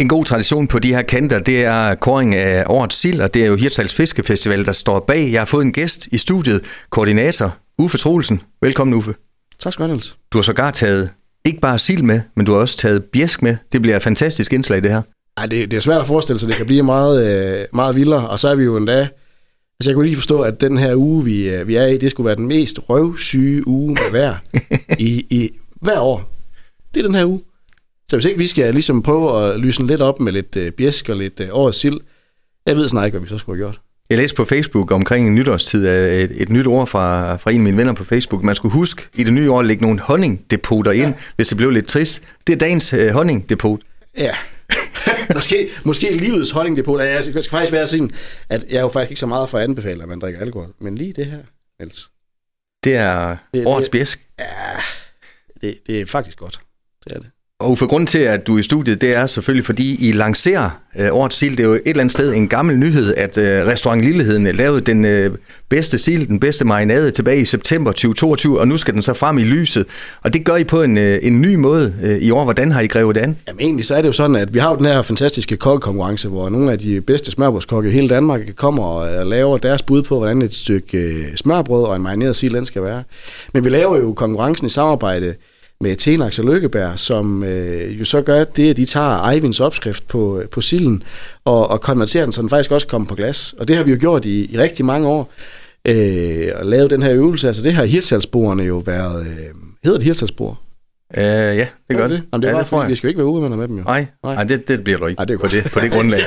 En god tradition på de her kanter, det er koring af årets sild, og det er jo Hirtshals Fiskefestival, der står bag. Jeg har fået en gæst i studiet, koordinator Uffe Troelsen. Velkommen, Uffe. Tak skal du have. Du har sågar taget ikke bare sild med, men du har også taget bjæsk med. Det bliver et fantastisk indslag, det her. Ej, det, det er svært at forestille sig, det kan blive meget, øh, meget vildere, og så er vi jo endda... Altså, jeg kunne lige forstå, at den her uge, vi, øh, vi er i, det skulle være den mest røvsyge uge med vejr i, i hver år. Det er den her uge. Så hvis ikke vi skal ligesom prøve at lyse lidt op med lidt øh, bjæsk og lidt øh, årets sild, jeg ved snart ikke, hvad vi så skulle have gjort. Jeg læste på Facebook omkring en nytårstid af et, et nyt ord fra, fra en af mine venner på Facebook. Man skulle huske i det nye år at lægge nogle honningdepoter ind, ja. hvis det blev lidt trist. Det er dagens øh, honningdepot. Ja. måske, måske livets honningdepot. Jeg skal faktisk være sådan, at jeg er jo faktisk ikke så meget for at anbefale, at man drikker alkohol. Men lige det her, Niels. Det er det, årets det, bjæsk. Ja, det, det er faktisk godt. Det er det. Og for grund til, at du er i studiet, det er selvfølgelig, fordi I lancerer øh, årets sild. Det er jo et eller andet sted en gammel nyhed, at øh, restaurant Lilleheden øh, lavede den øh, bedste sild, den bedste marinade tilbage i september 2022, og nu skal den så frem i lyset. Og det gør I på en, øh, en ny måde øh, i år. Hvordan har I grevet det an? Jamen egentlig så er det jo sådan, at vi har jo den her fantastiske kokkekonkurrence, hvor nogle af de bedste smørbrødskokke i hele Danmark kommer og øh, laver deres bud på, hvordan et stykke øh, smørbrød og en marineret sild skal være. Men vi laver jo konkurrencen i samarbejde med Tenax og Lykkeberg, som øh, jo så gør det, at de tager Eivinds opskrift på, øh, på silden og, og konverterer den, så den faktisk også kommer på glas. Og det har vi jo gjort i, i rigtig mange år, øh, og lavet den her øvelse. Altså det har hirtsalsbordene jo været... Øh, hedder det hirtsalsbord? Uh, ja, det gør det. Jamen, det, ja, det var, vi skal jo ikke være uvenner med dem jo. Nej, nej. nej det, det bliver du ikke Ej, det er på, det, på det grundlag.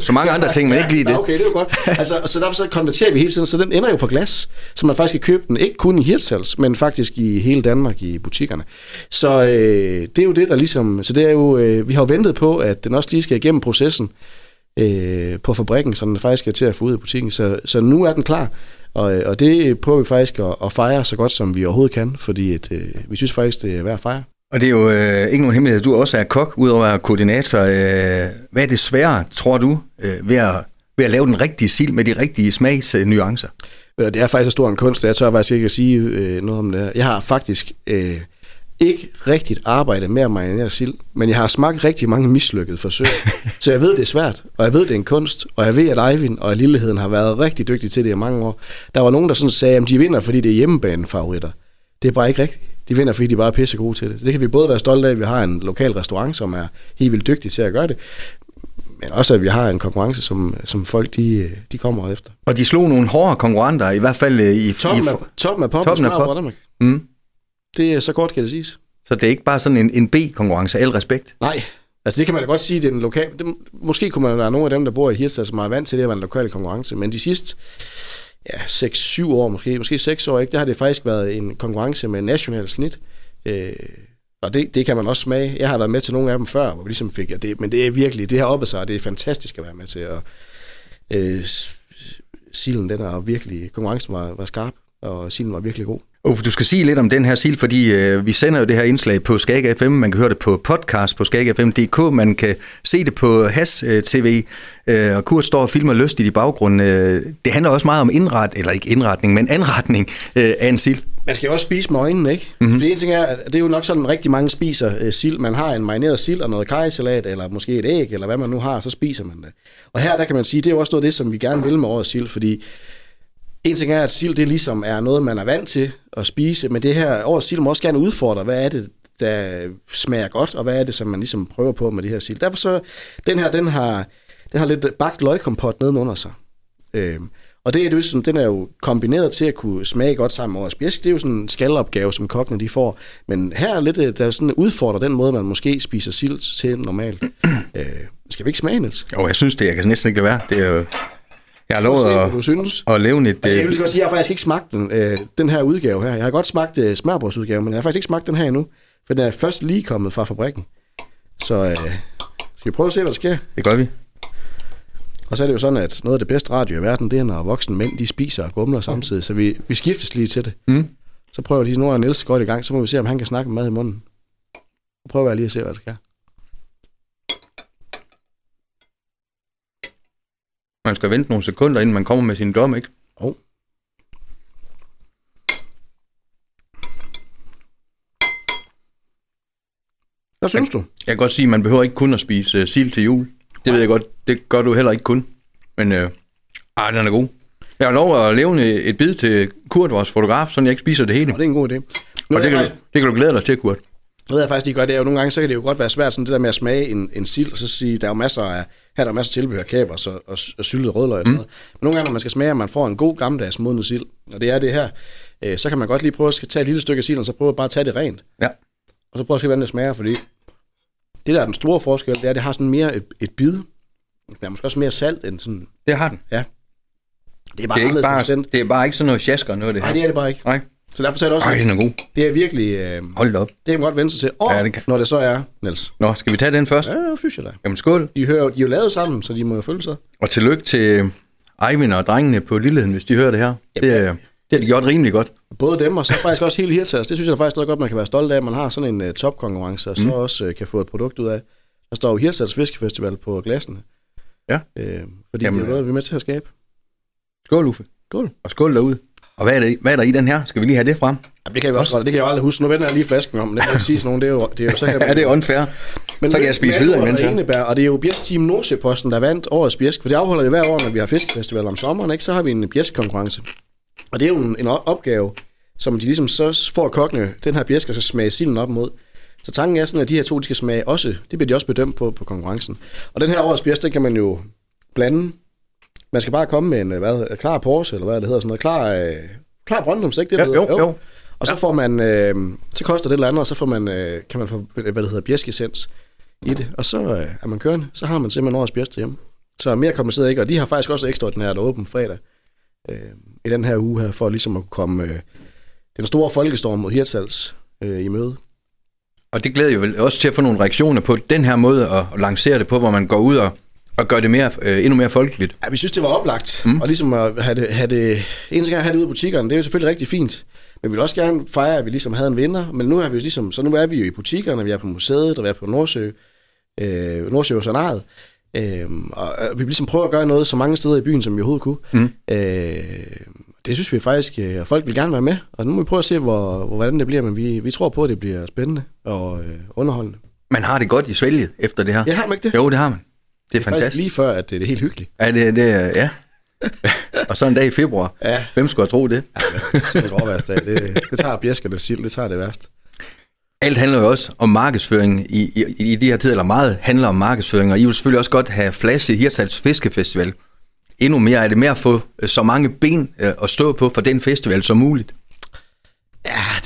så mange andre ting, men ikke lige det. Ja, okay, det er godt. Altså, så derfor så konverterer vi hele tiden, så den ender jo på glas, så man faktisk kan købe den, ikke kun i Hirtshals, men faktisk i hele Danmark i butikkerne. Så øh, det er jo det, der ligesom, så det er jo, øh, vi har jo ventet på, at den også lige skal igennem processen øh, på fabrikken, så den faktisk skal til at få ud af butikken. Så, så nu er den klar, og, og det prøver vi faktisk at, at fejre så godt, som vi overhovedet kan, fordi et, øh, vi synes faktisk, det er værd at fejre. Og det er jo øh, ikke nogen hemmelighed, du også er kok, udover at være koordinator. Øh, hvad er det svære, tror du, øh, ved, at, ved at lave den rigtige sild med de rigtige smagsnuancer? Det er faktisk så stor en kunst, at jeg tør faktisk ikke at sige øh, noget om det. Jeg har faktisk øh, ikke rigtigt arbejdet med at marinere sild, men jeg har smagt rigtig mange mislykkede forsøg. så jeg ved, det er svært, og jeg ved, det er en kunst, og jeg ved, at Eivind og Lilleheden har været rigtig dygtige til det i mange år. Der var nogen, der sådan sagde, at de vinder, fordi det er hjemmebanefavoritter. Det er bare ikke rigtigt. De vinder, fordi de bare er pisse gode til det. Så det kan vi både være stolte af, at vi har en lokal restaurant, som er helt vildt dygtig til at gøre det, men også at vi har en konkurrence, som, som folk de, de kommer efter. Og de slog nogle hårde konkurrenter, i hvert fald øh, i... Toppen af, toppen af pop toppen af pop. Mm. Det er så kort, kan det siges. Så det er ikke bare sådan en, en B-konkurrence, al respekt? Nej, altså det kan man da godt sige, det er en lokal... Det, måske kunne man være nogle af dem, der bor i Hirtshals, som er vant til det at være en lokal konkurrence, men de sidste ja, 6-7 år måske, måske 6 år, ikke, der har det faktisk været en konkurrence med national snit. Øh, og det, det kan man også smage. Jeg har været med til nogle af dem før, hvor vi ligesom fik, ja, det, men det er virkelig, det har oppe sig, og det er fantastisk at være med til. Og, øh, silen, den er virkelig, konkurrencen var, var skarp, og silen var virkelig god. Uffe, du skal sige lidt om den her sil, fordi øh, vi sender jo det her indslag på Skag FM. Man kan høre det på podcast på skagfm.dk. Man kan se det på Has øh, TV. Øh, og Kurt står og filmer lystigt i baggrunden. Øh, det handler også meget om indret, eller ikke indretning, men anretning øh, af en sil. Man skal jo også spise med øjnene, ikke? Mm-hmm. Fordi en ting er, at det er jo nok sådan, rigtig mange spiser øh, sild. Man har en marineret sild og noget kajsalat, eller måske et æg, eller hvad man nu har, så spiser man det. Og her, der kan man sige, det er jo også noget af det, som vi gerne vil med årets sild, fordi en ting er, at sild det ligesom er noget, man er vant til at spise, men det her årets sild må også gerne udfordre, hvad er det, der smager godt, og hvad er det, som man ligesom prøver på med det her sild. Derfor så, den her, den har, den har lidt bagt løgkompot nedenunder sig. Øhm, og det er jo sådan, den er jo kombineret til at kunne smage godt sammen med årets bjæsk. Det er jo sådan en skalopgave, som kokkene de får. Men her er lidt, øh, der sådan udfordrer den måde, man måske spiser sild til normalt. øh, skal vi ikke smage, Niels? Jo, jeg synes det. Jeg kan næsten ikke lade være. Det er jo jeg har lovet at, du synes. at leve et... Jeg vil godt sige, at jeg har faktisk ikke smagt den, øh, den her udgave her. Jeg har godt smagt øh, smørbrødsudgave, men jeg har faktisk ikke smagt den her endnu. For den er først lige kommet fra fabrikken. Så øh, skal vi prøve at se, hvad der sker? Det gør vi. Og så er det jo sådan, at noget af det bedste radio i verden, det er, når voksne mænd, de spiser og gumler samtidig. Så vi, vi skiftes lige til det. Mm. Så prøver de, nu er Niels godt i gang, så må vi se, om han kan snakke med mad i munden. Så prøver jeg lige at se, hvad der sker. Man skal vente nogle sekunder, inden man kommer med sin dom, ikke? Oh. Hvad synes du? Jeg kan godt sige, at man behøver ikke kun at spise uh, sild til jul. Det ved jeg godt, det gør du heller ikke kun. Men øh, ah, den er god. Jeg har lov at levne et bid til Kurt, vores fotograf, så jeg ikke spiser det hele. Og det er en god idé. Nu Og det jeg kan, du, det kan du glæde dig til, Kurt. Noget jeg faktisk lige gør, det er jo nogle gange, så kan det jo godt være svært sådan det der med at smage en, en sild, og så sige, der er jo masser af, her er der masser af tilbehør, kæber og, og, og syltet rødløg og sådan noget. Men nogle gange, når man skal smage, at man får en god gammeldags modnet sild, og det er det her, øh, så kan man godt lige prøve at tage et lille stykke af silden, og så prøve at bare tage det rent. Ja. Og så prøve at se, hvordan det smager, fordi det der er den store forskel, det er, at det har sådan mere et, et bid. Det er måske også mere salt end sådan, Det har den. ja. Det er bare Det er, ikke bare, det er bare ikke sådan noget sjasker noget, det her. Nej, det er det bare ikke. Nej. Så derfor er det også, Ej, den er god. det er virkelig, øh, Hold da op. det kan man godt vende sig til. Og Ja, det kan- når det så er, Niels. Nå, skal vi tage den først? Ja, synes jeg da. Jamen skål. De, hører, de er jo lavet sammen, så de må jo følge sig. Og tillykke til Eivind og drengene på Lilleheden, hvis de hører det her. Det, er- det har de gjort rimelig godt. Både dem, og så faktisk også hele Hirtshals. Det synes jeg da faktisk noget godt, man kan være stolt af, at man har sådan en uh, topkonkurrence, og så også uh, kan få et produkt ud af. Der står jo Hirtshals Fiskefestival på glassene. Ja. Øh, fordi Jamen, Jamen, det er noget, vi er med til at skabe. Skål, Uffe. Skål. Og skål derude. Og hvad er, det, hvad er der i den her? Skal vi lige have det frem? Jamen, det kan jeg også godt. Det kan jeg aldrig huske. Nu vender jeg lige flasken om. Det kan jeg ikke sige sådan nogen. Det er jo, det er jo så kan Ja, det er unfair. Men så kan jeg spise videre imens her. Enebær, og det er jo Bjergs Team Nordsjøposten, der vandt årets bjæsk, for det afholder vi hver år, når vi har fiskefestival om sommeren, ikke? så har vi en bjæskkonkurrence. Og det er jo en, en opgave, som de ligesom så får kokkene den her bjæsk, og så smage silden op mod. Så tanken er sådan, at de her to, de skal smage også, det bliver de også bedømt på på konkurrencen. Og den her årets bjæsk, den kan man jo blande. Man skal bare komme med en øh, hvad, klar Porsche, eller hvad det hedder, sådan noget, klar, øh, klar Brøndums, ikke det, Ja, det jo, hedder? jo. Og så får man, øh, så koster det et eller andet, og så får man, øh, kan man få, hvad det hedder, bjæskessens i det. Og så øh, er man kørende, så har man simpelthen årets bjæsk hjemme. Så mere kompliceret ikke, og de har faktisk også ekstraordinært åben fredag øh, i den her uge her, for ligesom at komme øh, den store folkestorm mod Hirtshals øh, i møde. Og det glæder jo vel også til at få nogle reaktioner på den her måde at lancere det på, hvor man går ud og, og gør det mere, øh, endnu mere folkeligt. Ja, vi synes, det var oplagt, mm. og ligesom at have det, have det, en gang have det ude i butikkerne, det er jo selvfølgelig rigtig fint. Men vi vil også gerne fejre, at vi ligesom havde en vinder, men nu er vi ligesom, så nu er vi jo i butikkerne, vi er på museet, og vi er på Nordsø, øh, Nordsø Oceanaret, øh, og, vi vil ligesom prøve at gøre noget så mange steder i byen, som vi overhovedet kunne. Mm. Øh, det synes vi faktisk, øh, og folk vil gerne være med, og nu må vi prøve at se, hvor, hvor, hvordan det bliver, men vi, vi tror på, at det bliver spændende og øh, underholdende. Man har det godt i svælget efter det her. Jeg har man ikke det? Jo, det har man. Det er Faktisk fantastisk. lige før, at det er helt hyggeligt. Ja, det, det er, ja. og så en dag i februar. Ja. Hvem skulle have tro det? Det er af. Det, det tager bjæskerne sild, det tager det værst. Alt handler jo også om markedsføring i, i, i de her tider, eller meget handler om markedsføring, og I vil selvfølgelig også godt have flaske i Hirtshals Fiskefestival. Endnu mere er det med at få øh, så mange ben øh, at stå på for den festival som muligt.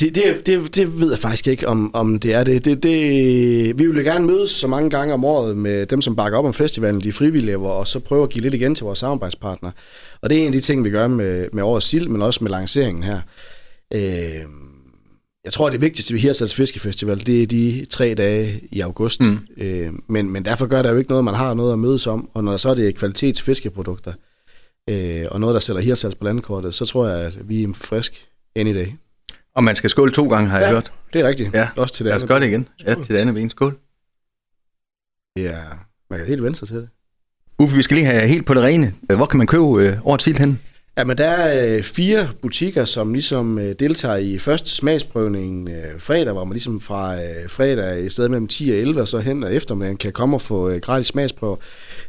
Det, det, det, det ved jeg faktisk ikke, om, om det er det. det, det. Vi vil gerne mødes så mange gange om året med dem, som bakker op om festivalen, de frivillige, og så prøve at give lidt igen til vores samarbejdspartnere. Og det er en af de ting, vi gør med, med årets sild, men også med lanceringen her. Øh, jeg tror, det vigtigste ved Hirsals Fiskefestival, det er de tre dage i august. Mm. Øh, men, men derfor gør der jo ikke noget, man har noget at mødes om. Og når så er det kvalitetsfiskeprodukter, øh, og noget, der sætter Hirsals på landkortet, så tror jeg, at vi er frisk any day. Og man skal skåle to gange, har jeg Ja. hørt. Det er rigtigt. Ja, Også til det Lad os gøre det igen. Ja, til det andet ben. Skål. Ja, man kan helt vende sig til det. Uffe, vi skal lige have helt på det rene. Hvor kan man købe øh, årets sild hen? Ja, men der er øh, fire butikker, som ligesom øh, deltager i første smagsprøvning øh, fredag, hvor man ligesom fra øh, fredag i stedet mellem 10 og 11 og så hen og eftermiddagen kan komme og få øh, gratis smagsprøver.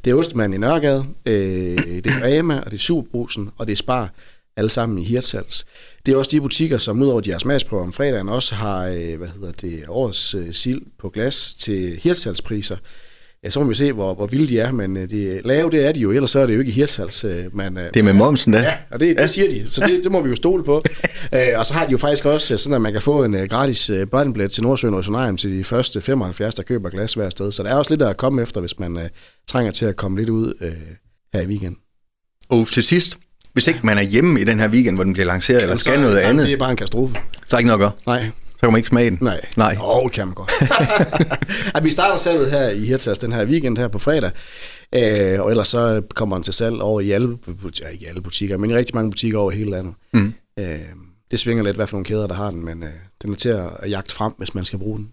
Det er Ostemand i Nørregade, øh, det er Rema, og det er Superbrusen, og det er Spar, alle sammen i Hirtshals. Det er også de butikker, som udover de har smagsprøver om fredagen, også har øh, hvad hedder det, årets øh, sild på glas til Hirtshalspriser. Ja, så må vi se, hvor, hvor vilde de er, men øh, de, lave det er de jo, ellers så er det jo ikke i Hirtshals. Man, øh, Det er med momsen, da. Ja, og det, det siger de, så det, det må vi jo stole på. øh, og så har de jo faktisk også sådan, at man kan få en gratis børnebillet til Nordsøen Oceanarium til de første 75, der køber glas hver sted. Så der er også lidt at komme efter, hvis man uh, trænger til at komme lidt ud uh, her i weekenden. Og til sidst, hvis ikke man er hjemme i den her weekend, hvor den bliver lanceret, eller skal noget Jamen, andet, Det er bare en katastrofe. så er ikke noget at gøre. Nej, Så kan man ikke smage den. nej. Nej. Åh, oh, kan man godt. at vi starter salget her i Hirtshals den her weekend her på fredag. Øh, og ellers så kommer den til salg over i alle, butikker, ikke alle butikker, men i rigtig mange butikker over hele landet. Mm. Øh, det svinger lidt, hvad for nogle kæder, der har den, men øh, den er til at jagte frem, hvis man skal bruge den.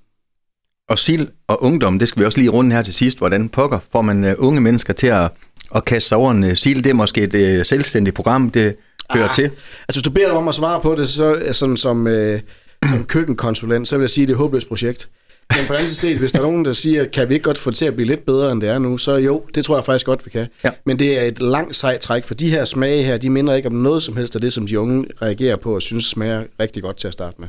Og sild og ungdom, det skal vi også lige runde her til sidst. Hvordan pokker får man uh, unge mennesker til at, at kaste sig over en uh, sild? Det er måske et uh, selvstændigt program, det hører Ah, til. Altså, hvis du beder om at svare på det, så sådan som, øh, som køkkenkonsulent, så vil jeg sige, at det er et håbløst projekt. Men på den anden side, hvis der er nogen, der siger, kan vi ikke godt få det til at blive lidt bedre, end det er nu, så jo, det tror jeg faktisk godt, vi kan. Ja. Men det er et langt sejt træk, for de her smage her, de minder ikke om noget som helst af det, som de unge reagerer på og synes smager rigtig godt til at starte med.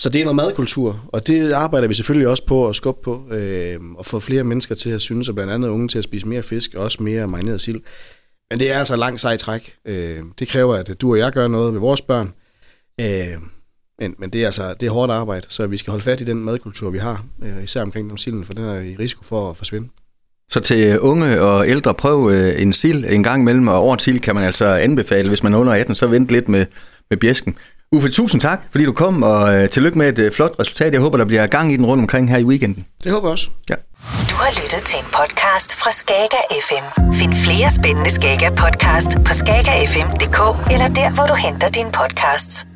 Så det er noget madkultur, og det arbejder vi selvfølgelig også på at skubbe på, øh, og få flere mennesker til at synes, og blandt andet unge til at spise mere fisk, og også mere marineret sild. Men det er altså langt sej træk. Øh, det kræver, at du og jeg gør noget ved vores børn. Øh, men, men det er altså det er hårdt arbejde, så vi skal holde fat i den madkultur, vi har, øh, især omkring den silden, for den er i risiko for at forsvinde. Så til øh, unge og ældre, prøv øh, en sild en gang imellem, og over til kan man altså anbefale, hvis man er under 18, så vent lidt med, med bjæsken. Uffe, tusind tak, fordi du kom, og øh, tillykke med et øh, flot resultat. Jeg håber, der bliver gang i den rundt omkring her i weekenden. Det håber jeg også. Ja. Du har lyttet til en podcast fra Skager FM. Find flere spændende Skager podcast på skagerfm.dk eller der, hvor du henter dine podcasts.